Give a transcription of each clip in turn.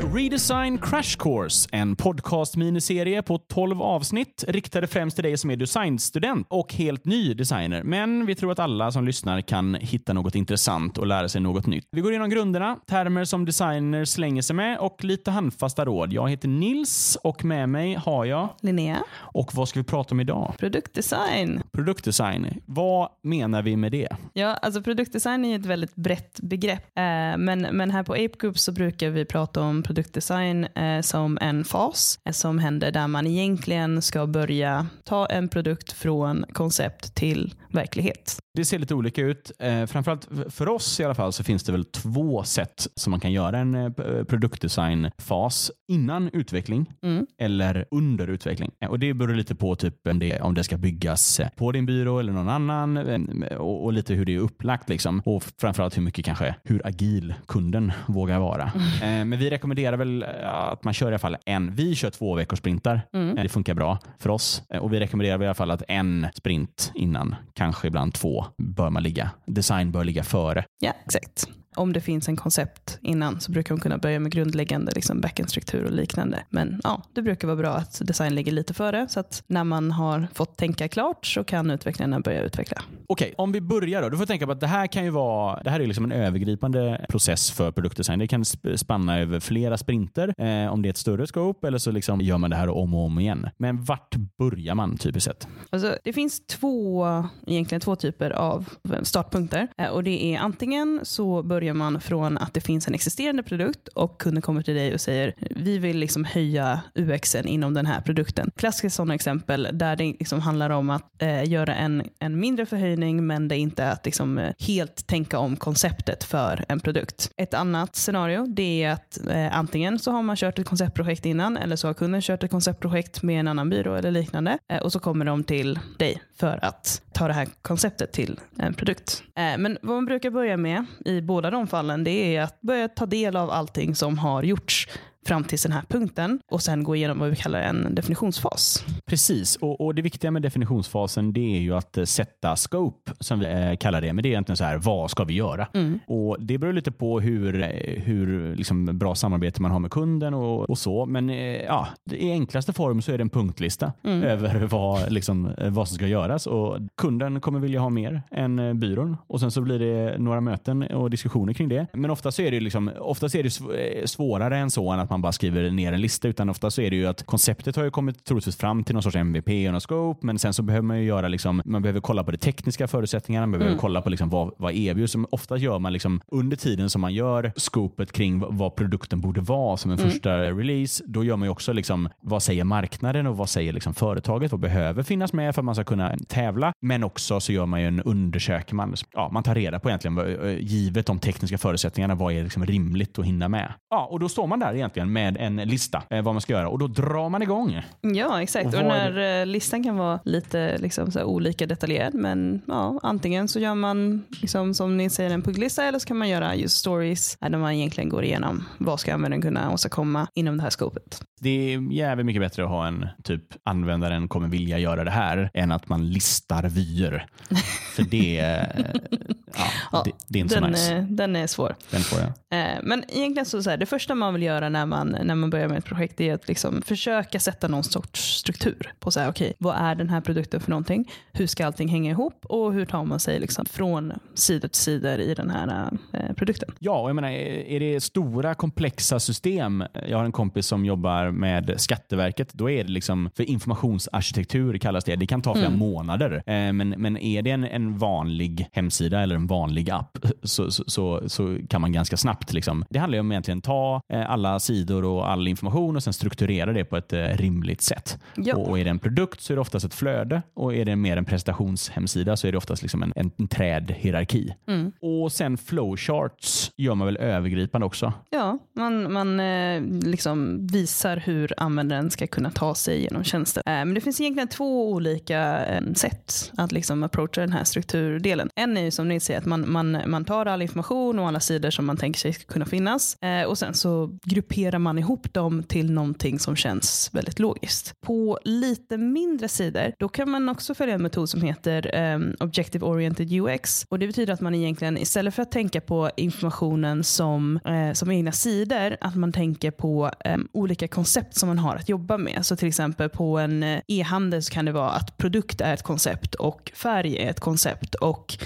till Redesign Crash Course, en podcast-miniserie på 12 avsnitt riktade främst till dig som är designstudent och helt ny designer. Men vi tror att alla som lyssnar kan hitta något intressant och lära sig något nytt. Vi går igenom grunderna, termer som designer slänger sig med och lite handfasta råd. Jag heter Nils och med mig har jag Linnea. Och vad ska vi prata om idag? Produktdesign. Produktdesign. Vad menar vi med det? Ja, alltså produktdesign är ett väldigt brett begrepp. Eh, men, men här på Ape Group så brukar vi prata om produktdesign eh, som en fas eh, som händer där man egentligen ska börja ta en produkt från koncept till verklighet. Det ser lite olika ut. Eh, framförallt för oss i alla fall så finns det väl två sätt som man kan göra en eh, produktdesignfas innan utveckling Mm. eller under utveckling. Eh, Och Det beror lite på typ om det, ska byggas eh, på din byrå eller någon annan eh, och, och lite hur det är upplagt. Liksom. Och framförallt hur mycket kanske hur agil kunden vågar vara. Eh, Men vi rekommenderar väl eh, att man kör i alla fall en. Vi kör två veckors sprintar. Mm. Eh, Det funkar bra för oss Eh, och vi rekommenderar i alla fall att en sprint innan, kanske ibland två, bör man ligga. Design bör ligga före. Ja, exakt. Om det finns en koncept innan så brukar de kunna börja med grundläggande liksom backend-struktur och liknande. Men ja, det brukar vara bra att design ligger lite före så att när man har fått tänka klart så kan utvecklarna börja utveckla. Okej, om vi börjar då. Du får tänka på att det här kan ju vara, det här är liksom en övergripande process för produktdesign. Det kan sp- spanna över flera sprinter eh, om det är ett större scope eller så liksom gör man det här om och om igen. Men vart börjar man typiskt sett? Alltså, det finns två, egentligen två typer av startpunkter. Eh, Och det är antingen så börjar man från att det finns en existerande produkt och kunden kommer till dig och säger vi vill liksom höja UXen inom den här produkten. Klassiska sådana exempel där det liksom handlar om att eh, göra en, en mindre förhöjning men det är inte att liksom, eh, helt tänka om konceptet för en produkt. Ett annat scenario det är att eh, antingen så har man kört ett konceptprojekt innan eller så har kunden kört ett konceptprojekt med en annan byrå eller liknande eh, och så kommer de till dig för att ta det här konceptet till en produkt. Eh, men vad man brukar börja med i båda de fallen det är att börja ta del av allting som har gjorts fram till den här punkten och sen gå igenom vad vi kallar en definitionsfas. Precis, och, och det viktiga med definitionsfasen det är ju att eh, sätta scope, som vi eh, kallar det. Men det är egentligen så här, vad ska vi göra? Och Det beror lite på hur, eh, hur liksom bra samarbete man har med kunden och, och så. Men eh, ja, i enklaste form så är det en punktlista över vad, liksom, vad som ska göras. Och Kunden kommer vilja ha mer än byrån och sen så blir det några möten och diskussioner kring det. Men ofta så är det, liksom, ofta är det sv- svårare än så än att man bara skriver ner en lista. Utan ofta så är det ju att konceptet har ju kommit troligtvis fram till någon sorts MVP och någon scope. Men sen så behöver man ju göra, liksom, man behöver kolla på de tekniska förutsättningarna. Man behöver kolla på liksom vad, vad erbjuds. Ofta gör man liksom under tiden som man gör scopet kring vad- produkten borde vara som en första release. Då gör man ju också liksom, vad säger marknaden och vad säger liksom företaget? Vad behöver finnas med för att man ska kunna tävla? Men också så gör man ju en undersökning. Man, ja, man tar reda på egentligen, eh, givet de tekniska förutsättningarna, vad är liksom rimligt att hinna med? Ja, och då står man där egentligen med en lista eh, vad man ska göra och då drar man igång. Ja, exakt. Och Och, den är här eh, listan kan vara lite liksom, så olika detaljerad. Men ja, antingen så gör man, liksom, som ni säger, en punktlista eller så kan man göra just stories där man egentligen går igenom vad ska användaren kunna åstadkomma inom det här skopet. Det är jävligt mycket bättre att ha en typ användaren kommer vilja göra det här än att man listar vyer. För det, eh, ja, det, det är inte så Den, nice. den är svår. Den får jag. Eh, Men egentligen så, så här, det första man vill göra när man, när man börjar med ett projekt är att liksom försöka sätta någon sorts struktur på så här, okej, vad är den här produkten för någonting? Hur ska allting hänga ihop och hur tar man sig liksom från sida till sida i den här eh, produkten? Ja, och jag menar, är det stora komplexa system. Jag har en kompis som jobbar med Skatteverket. Då är det liksom, för informationsarkitektur kallas det. Det kan ta flera månader. Eh, Men, men är det en, en vanlig hemsida eller en vanlig app så, så, så, så kan man ganska snabbt. Liksom. Det handlar ju om egentligen ta eh, alla sidor och all information och sen strukturera det på ett eh, rimligt sätt. Ja. Och, och är det en produkt så är det oftast ett flöde och är det mer en prestationshemsida så är det oftast liksom en, en, en trädhierarki. Och sen flowcharts gör man väl övergripande också. Ja, man, man eh, liksom visar hur användaren ska kunna ta sig genom tjänster. Eh, men det finns egentligen två olika sätt att liksom approacha den här strukturdelen. En är ju som ni säger att man, man, man tar all information och alla sidor som man tänker sig ska kunna finnas eh, och sen så grupperar man ihop dem till någonting som känns väldigt logiskt. På lite mindre sidor, då kan man också följa en metod som heter eh, Objective Oriented UX och det betyder att man egentligen istället för att tänka på informationen som, eh, som egna sidor att man tänker på ehm, olika koncept som man har att jobba med. Så till exempel på en eh, e-handel så kan det vara att produkt är ett koncept och färg är ett koncept och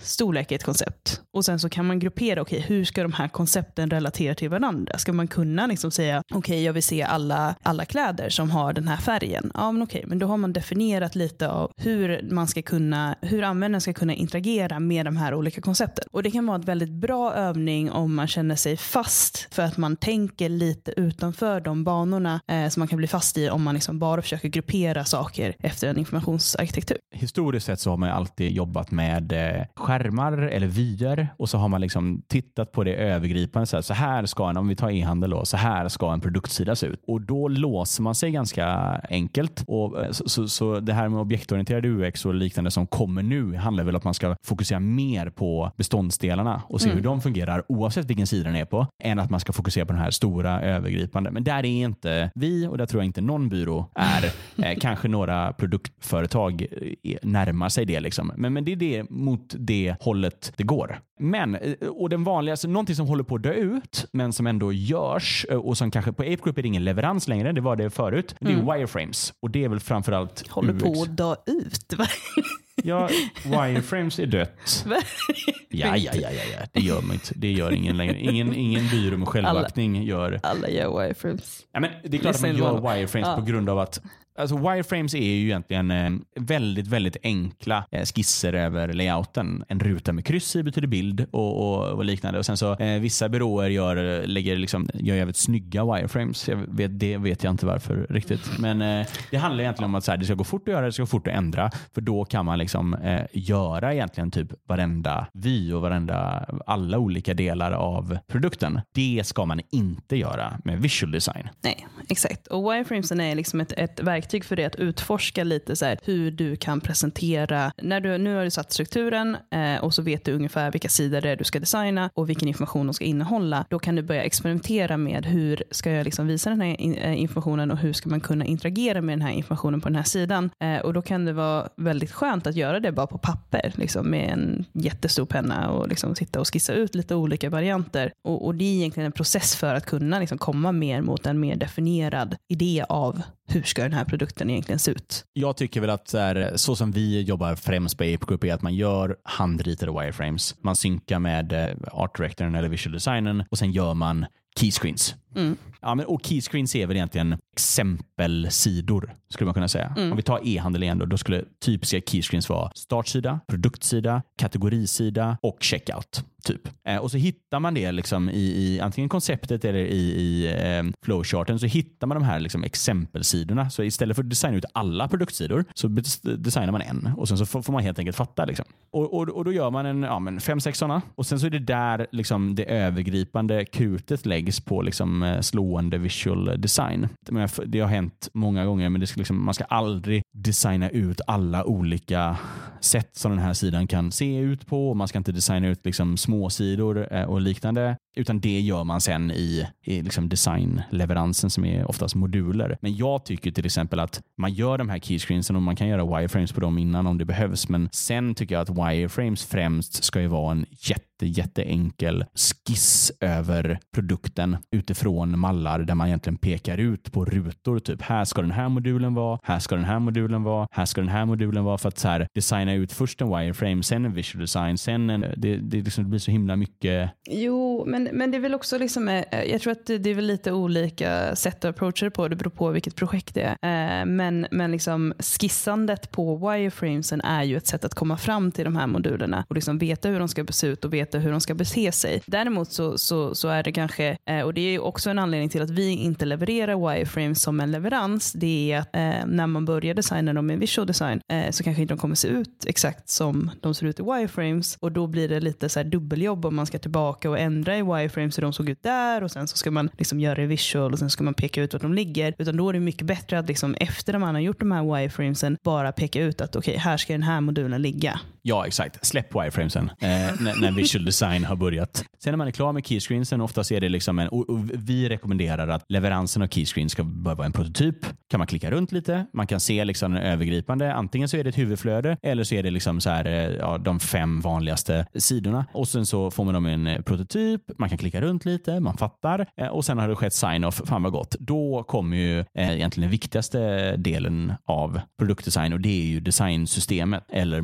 storlek är ett koncept. Och sen så kan man gruppera, okej okay, hur ska de här koncepten relatera till varandra? Ska man kunna liksom säga, okej okay, jag vill se alla, alla kläder som har den här färgen. Ja men okej, okay, men då har man definierat lite av hur man ska kunna, hur användaren ska kunna interagera med de här olika koncepten. Och det kan vara en väldigt bra övning om man känner sig fast för att man tänker lite utanför de banorna eh, som man kan bli fast i om man liksom bara försöker gruppera saker efter en informationsarkitektur. Historiskt sett så har man alltid jobbat med eh, skärmar eller vyer och så har man liksom tittat på det övergripande. Så här, så här ska en, om vi tar e-handel då, så här ska en produktsida se ut. Och då låser man sig ganska enkelt. Och eh, så, så, så det här med objektorienterad UX och liknande som kommer nu handlar väl om att man ska fokusera mer på beståndsdelarna och se mm. hur de fungerar oavsett vilken sida den är på än att man ska fokusera på den här stora övergripande. Men där är inte vi och där tror jag inte någon byrå är. eh, kanske några produktföretag eh, närmar sig det. Liksom. Men, men det är det mot det hållet det går. Men, eh, och den vanligaste, någonting som håller på att dö ut, men som ändå görs eh, och som kanske på Ape Group är det ingen leverans längre, det var det förut, det är mm. wireframes. Och det är väl framförallt Håller UX. på att dö ut? Ja, wireframes är dött. ja, ja, ja, ja, ja, det gör man inte. Det gör ingen längre. Ingen, ingen byrå med självaktning gör... Alla gör wireframes. Ja, men det är klart att man gör wireframes ja. på grund av att Alltså wireframes är ju egentligen eh, väldigt, väldigt enkla eh, skisser över layouten. En ruta med kryss i betyder bild och, och, och liknande. Och sen så eh, Vissa byråer gör, lägger liksom, gör jävligt snygga wireframes. Jag vet, det vet jag inte varför riktigt. Men eh, det handlar egentligen om att så här, det ska gå fort att göra, det ska gå fort att ändra. För då kan man liksom eh, göra egentligen typ varenda vy och varenda, alla olika delar av produkten. Det ska man inte göra med visual design. Nej, exakt. Och wireframesen är liksom ett, ett verktyg verktyg för dig att utforska lite så här, hur du kan presentera. När du, nu har du satt strukturen eh, och så vet du ungefär vilka sidor det är du ska designa och vilken information de ska innehålla. Då kan du börja experimentera med hur ska jag liksom visa den här in, eh, informationen och hur ska man kunna interagera med den här informationen på den här sidan. Eh, och då kan det vara väldigt skönt att göra det bara på papper liksom, med en jättestor penna och liksom sitta och skissa ut lite olika varianter. Och, och det är egentligen en process för att kunna liksom komma mer mot en mer definierad idé av hur ska den här produkten egentligen se ut? Jag tycker väl att så, här, så som vi jobbar främst på Ape Group är att man gör handritade wireframes. Man synkar med eh, art directorn eller visual designern och sen gör man keyscreens. Mm. Ja, men, och keyscreens är väl egentligen exempelsidor skulle man kunna säga. Mm. Om vi tar e-handel igen då, då skulle typiska keyscreens vara startsida, produktsida, kategorisida och checkout. Typ. Eh, och så hittar man det liksom i, i antingen konceptet eller i, i eh, flowcharten så hittar man de här liksom exempelsidorna. Så istället för att designa ut alla produktsidor så designar man en och sen så får, man helt enkelt fatta. Liksom. Och, och, och, då gör man en, ja, men fem, sex sådana och sen så är det där liksom, det övergripande krutet läggs på liksom, Liksom, eh, slående visual design. Det har hänt många gånger men det ska liksom, man ska aldrig designa ut alla olika sätt som den här sidan kan se ut på. Man ska inte designa ut liksom, småsidor eh, och liknande. Utan det gör man sen i, i liksom designleveransen som är oftast moduler. Men jag tycker till exempel att man gör de här keyscreensen och man kan göra wireframes på dem innan om det behövs. Men sen tycker jag att wireframes främst ska ju vara en jätte jätteenkel skiss över produkten utifrån mallar där man egentligen pekar ut på rutor. Typ här ska den här modulen vara, här ska den här modulen vara, här ska den här modulen vara för att så här, designa ut först en wireframe, sen en visual design, sen en, det, det, liksom, det blir så himla mycket. Jo, men men det är väl också liksom, eh, eh, jag tror att det, är väl lite olika sätt att approacha det på. Det beror på vilket projekt det är. Eh, men, men liksom skissandet på wireframesen är ju ett sätt att komma fram till de här modulerna och liksom veta hur de ska se ut och veta hur de ska bete sig. Däremot så, så, så är det kanske, och det är också en anledning till att vi inte levererar wireframes som en leverans, det är att när man börjar designa dem med visual design så kanske inte de kommer se ut exakt som de ser ut i wireframes och då blir det lite så dubbeljobb om man ska tillbaka och ändra i wireframes wireframes hur de såg ut där och sen så ska man liksom göra det visual och sen ska man peka ut vart de ligger. Utan då är det mycket bättre att liksom efter man har gjort de här wireframesen bara peka ut att okej, okay, här ska den här modulen ligga. Ja, exakt. Släpp wireframesen eh, när, när visual design har börjat. Sen när man är klar med keyscreensen, oftast är det liksom en, och, och vi rekommenderar att leveransen av keyscreen ska börja vara en prototyp. Kan man klicka runt lite, man kan se liksom den övergripande. Antingen så är det ett huvudflöde eller så är det liksom så här, eh, ja, de fem vanligaste sidorna. Och sen så får man dem en eh, prototyp, man kan klicka runt lite, man fattar eh, och sen har det skett sign-off. Fan vad gott. Då kommer ju eh, egentligen den viktigaste delen av produktdesign och det är ju designsystemet eller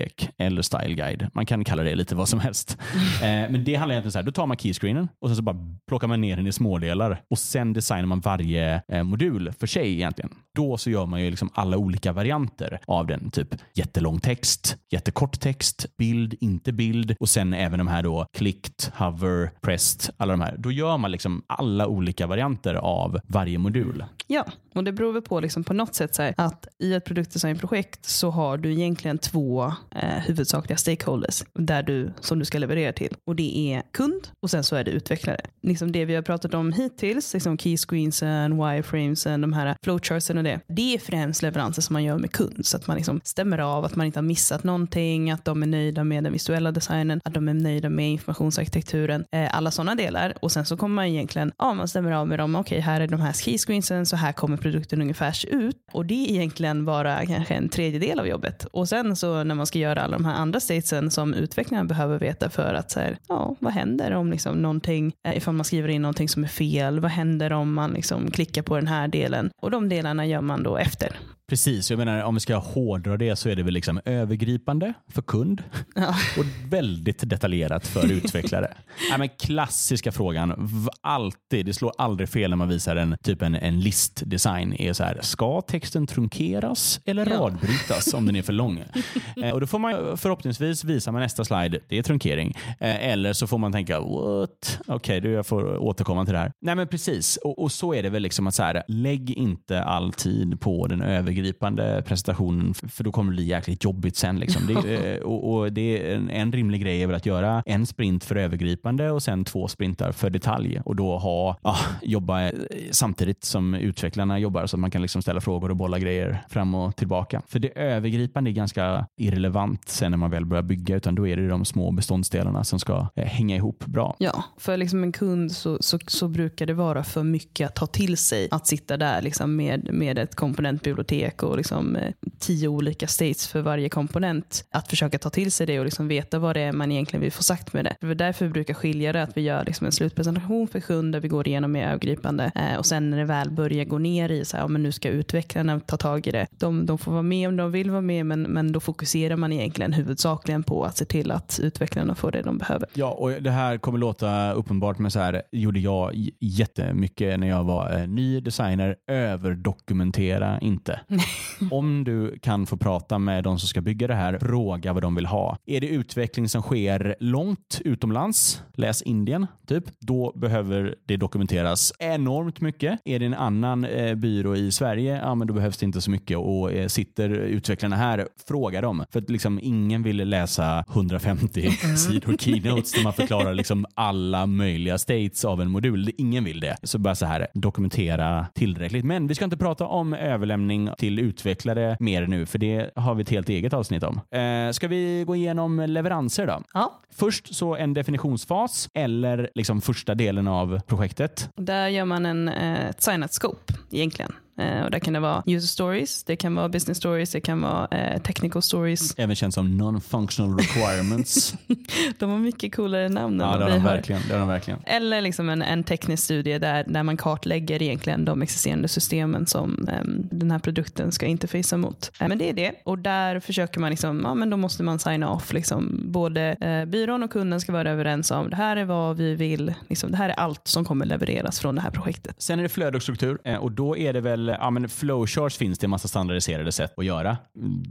modulbibliotek eller style guide. Man kan kalla det lite vad som helst. Eh, men det handlar egentligen så här, då tar man keyscreenen och sen så bara plockar man ner den i smådelar och sen designar man varje eh, modul för sig egentligen. Då så gör man ju liksom alla olika varianter av den. Typ jättelång text, jättekort text, bild, inte bild och sen även de här då clicked, hover, pressed, alla de här. Då gör man liksom alla olika varianter av varje modul. Ja, och det beror väl på liksom på något sätt så här, att i ett produktdesignprojekt så har du egentligen två eh, huvudsakliga stakeholders där du, som du ska leverera till. Och det är kund och sen så är det utvecklare. Liksom det vi har pratat om hittills, liksom keyscreensen, eh, wireframesen, eh, de här flowchartsen med det. Det är främst leveranser som man gör med kund så att man liksom stämmer av att man inte har missat någonting, att de är nöjda med den visuella designen, att de är nöjda med informationsarkitekturen, eh, alla sådana delar. Och sen så kommer man egentligen, ja man stämmer av med dem, okej okay, här är de här skiscreensen, så här kommer produkten ungefär se ut. Och det är egentligen bara kanske en tredjedel av jobbet. Och sen så när man ska göra alla de här andra statesen som utvecklarna behöver veta för att så här, ja, vad händer om liksom någonting, eh, ifall man skriver in någonting som är fel, vad händer om man liksom klickar på den här delen? Och de delarna gör man då efter. Precis, jag menar om vi ska hårdra det så är det väl liksom övergripande för kund ja. och väldigt detaljerat för utvecklare. ja, men klassiska frågan, alltid, det slår aldrig fel när man visar en typ en, en listdesign. Är så här, ska texten trunkeras eller ja. radbrytas om den är för lång? eh, och Då får man förhoppningsvis visa med nästa slide, det är trunkering. Eh, eller så får man tänka, what? Okej, okay, jag får återkomma till det här. Nej men precis, och, och så är det väl liksom att så här, lägg inte all tid på den övergripande övergripande presentationen för då kommer det bli jäkligt jobbigt sen. Liksom. Det, eh, och, och, det är en, en, rimlig grej är väl att göra en sprint för övergripande och sen två sprintar för detalj och då ha, ah, jobba eh, samtidigt som utvecklarna jobbar så att man kan liksom ställa frågor och bolla grejer fram och tillbaka. För det övergripande är ganska irrelevant sen när man väl börjar bygga utan då är det de små beståndsdelarna som ska eh, hänga ihop bra. Ja, för liksom en kund så, så, så brukar det vara för mycket att ta till sig att sitta där liksom med, med ett komponentbibliotek bibliotek och liksom, eh, tio olika states för varje komponent. Att försöka ta till sig det och liksom veta vad det är man egentligen vill få sagt med det. Det är därför vi brukar skilja det, att vi gör liksom en slutpresentation för kund där vi går igenom mer övergripande eh, och sen när det väl börjar gå ner i så här, ja, men nu ska utvecklarna ta tag i det. De, de får vara med om de vill vara med men, men då fokuserar man egentligen huvudsakligen på att se till att utvecklarna får det de behöver. Ja, och det här kommer låta uppenbart men så här gjorde jag jättemycket när jag var eh, ny designer. Överdokumentera inte. Om du kan få prata med de som ska bygga det här, fråga vad de vill ha. Är det utveckling som sker långt utomlands, läs Indien, typ, då behöver det dokumenteras enormt mycket. Är det en annan eh, byrå i Sverige, ja men då behövs det inte så mycket. Och eh, sitter utvecklarna här, fråga dem. För att liksom ingen vill läsa 150 sidor keynotes där man förklarar liksom alla möjliga states av en modul. Ingen vill det. Så bara så här, dokumentera tillräckligt. Men vi ska inte prata om överlämning till utvecklare mer nu, för det har vi ett helt eget avsnitt om. Eh, ska vi gå igenom leveranser då? Ja. Först så en definitionsfas eller liksom första delen av projektet. Där gör man en, eh, ett signat scope egentligen. Eh, och där kan det vara user stories, det kan vara business stories, det kan vara eh, technical stories. Även känt som non-functional requirements. de har mycket coolare namn ja, än det har, de verkligen, det har de verkligen. Eller liksom en, en teknisk studie där, där man kartlägger egentligen de existerande systemen som eh, den här produkten ska interfacea mot. Eh, men det är det. Och där försöker man, liksom, ja men då måste man signa off. Liksom, både eh, byrån och kunden ska vara överens om det här är vad vi vill, liksom, det här är allt som kommer levereras från det här projektet. Sen är det flöde och struktur och då är det väl ja, men flowcharts finns det en massa standardiserade sätt att göra.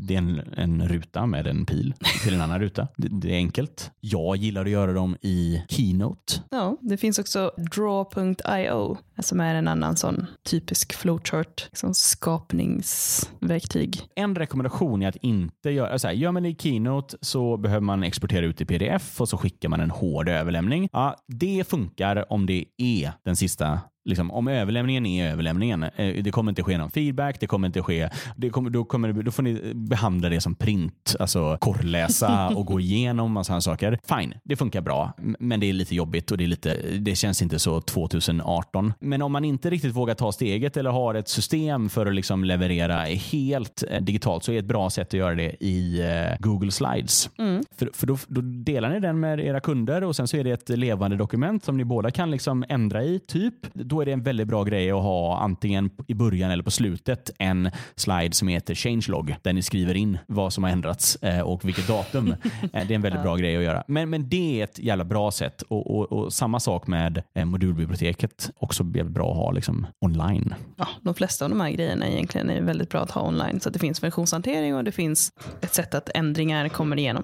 Det är en, en ruta med en pil till en annan ruta. Det, det, är enkelt. Jag gillar att göra dem i Keynote. Ja, det finns också draw.io som är en annan sån typisk flowchart liksom skapningsverktyg. En rekommendation är att inte göra, alltså här, gör man det i Keynote så behöver man exportera ut i pdf och så skickar man en hård överlämning. Ja, det funkar om det är den sista Liksom, om överlämningen är överlämningen. Eh, det kommer inte ske någon feedback. Det kommer inte ske, det kommer, då, kommer, då får ni behandla det som print. Alltså korrläsa och gå igenom massa sådana saker. Fine, det funkar bra. Men det är lite jobbigt och det, är lite, det känns inte så 2018. Men om man inte riktigt vågar ta steget eller har ett system för att liksom leverera helt eh, digitalt så är ett bra sätt att göra det i eh, Google Slides. Mm. För, för då, då, delar ni den med era kunder och sen så är det ett levande dokument som ni båda kan liksom ändra i. typ. Då är det en väldigt bra grej att ha antingen i början eller på slutet en slide som heter changelog där ni skriver in vad som har ändrats eh, och vilket datum. det är en väldigt bra grej att göra. Men, men det är ett jävla bra sätt och, och, och samma sak med modulbiblioteket. Också bra att ha liksom online. Ja, de flesta av de här grejerna egentligen är väldigt bra att ha online så att det finns funktionshantering och det finns ett sätt att ändringar kommer igenom.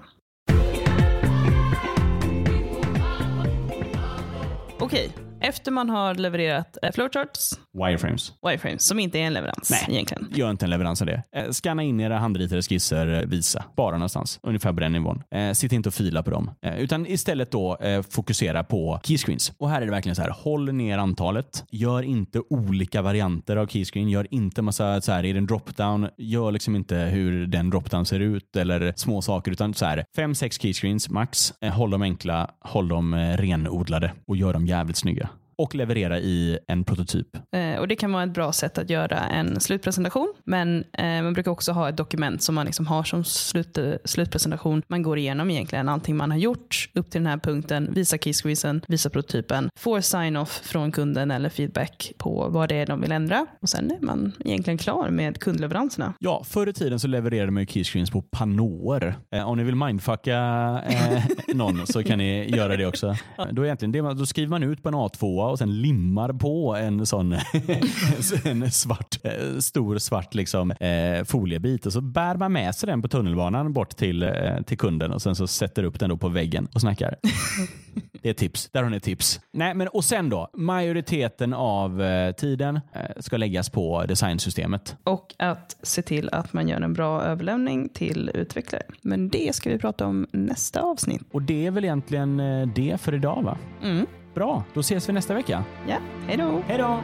Okej, efter man har levererat eh, flowcharts, wireframes. wireframes, som inte är en leverans Nej, egentligen. Gör inte en leverans av det. Eh, scanna in era handritade skisser, eh, visa. Bara någonstans. Ungefär på den nivån. Eh, sitt inte och fila på dem. Eh, utan istället då eh, fokusera på keyscreens. Och här är det verkligen så här. Håll ner antalet. Gör inte olika varianter av keyscreen. Gör inte massa så här, är det en dropdown? Gör liksom inte hur den dropdown ser ut eller små saker. Utan så här, fem, sex keyscreens max. Håll dem enkla, håll dem renodlade och gör dem jävligt snygga och leverera i en prototyp. Eh, och Det kan vara ett bra sätt att göra en slutpresentation. Men eh, man brukar också ha ett dokument som man liksom har som slut, slutpresentation. Man går igenom egentligen allting man har gjort upp till den här punkten, visar keysqueezen, visar prototypen, får sign-off från kunden eller feedback på vad det är de vill ändra. Och Sen är man egentligen klar med kundleveranserna. Ja, förr i tiden så levererade man keyscreens på panåer. Eh, om ni vill mindfucka eh, någon så kan ni göra det också. Då, egentligen, det, då skriver man ut på en A2 och sen limmar på en sån en svart, stor svart liksom, eh, foliebit och så bär man med sig den på tunnelbanan bort till, eh, till kunden och sen så sätter upp den då på väggen och snackar. Det är tips. Där har ni tips. Nej, men, och sen då, majoriteten av eh, tiden eh, ska läggas på designsystemet. Och att se till att man gör en bra överlämning till utvecklare. Men det ska vi prata om nästa avsnitt. Och det är väl egentligen eh, det för idag va? Mm. Bra, då ses vi nästa vecka. Ja, hej då. Hej då.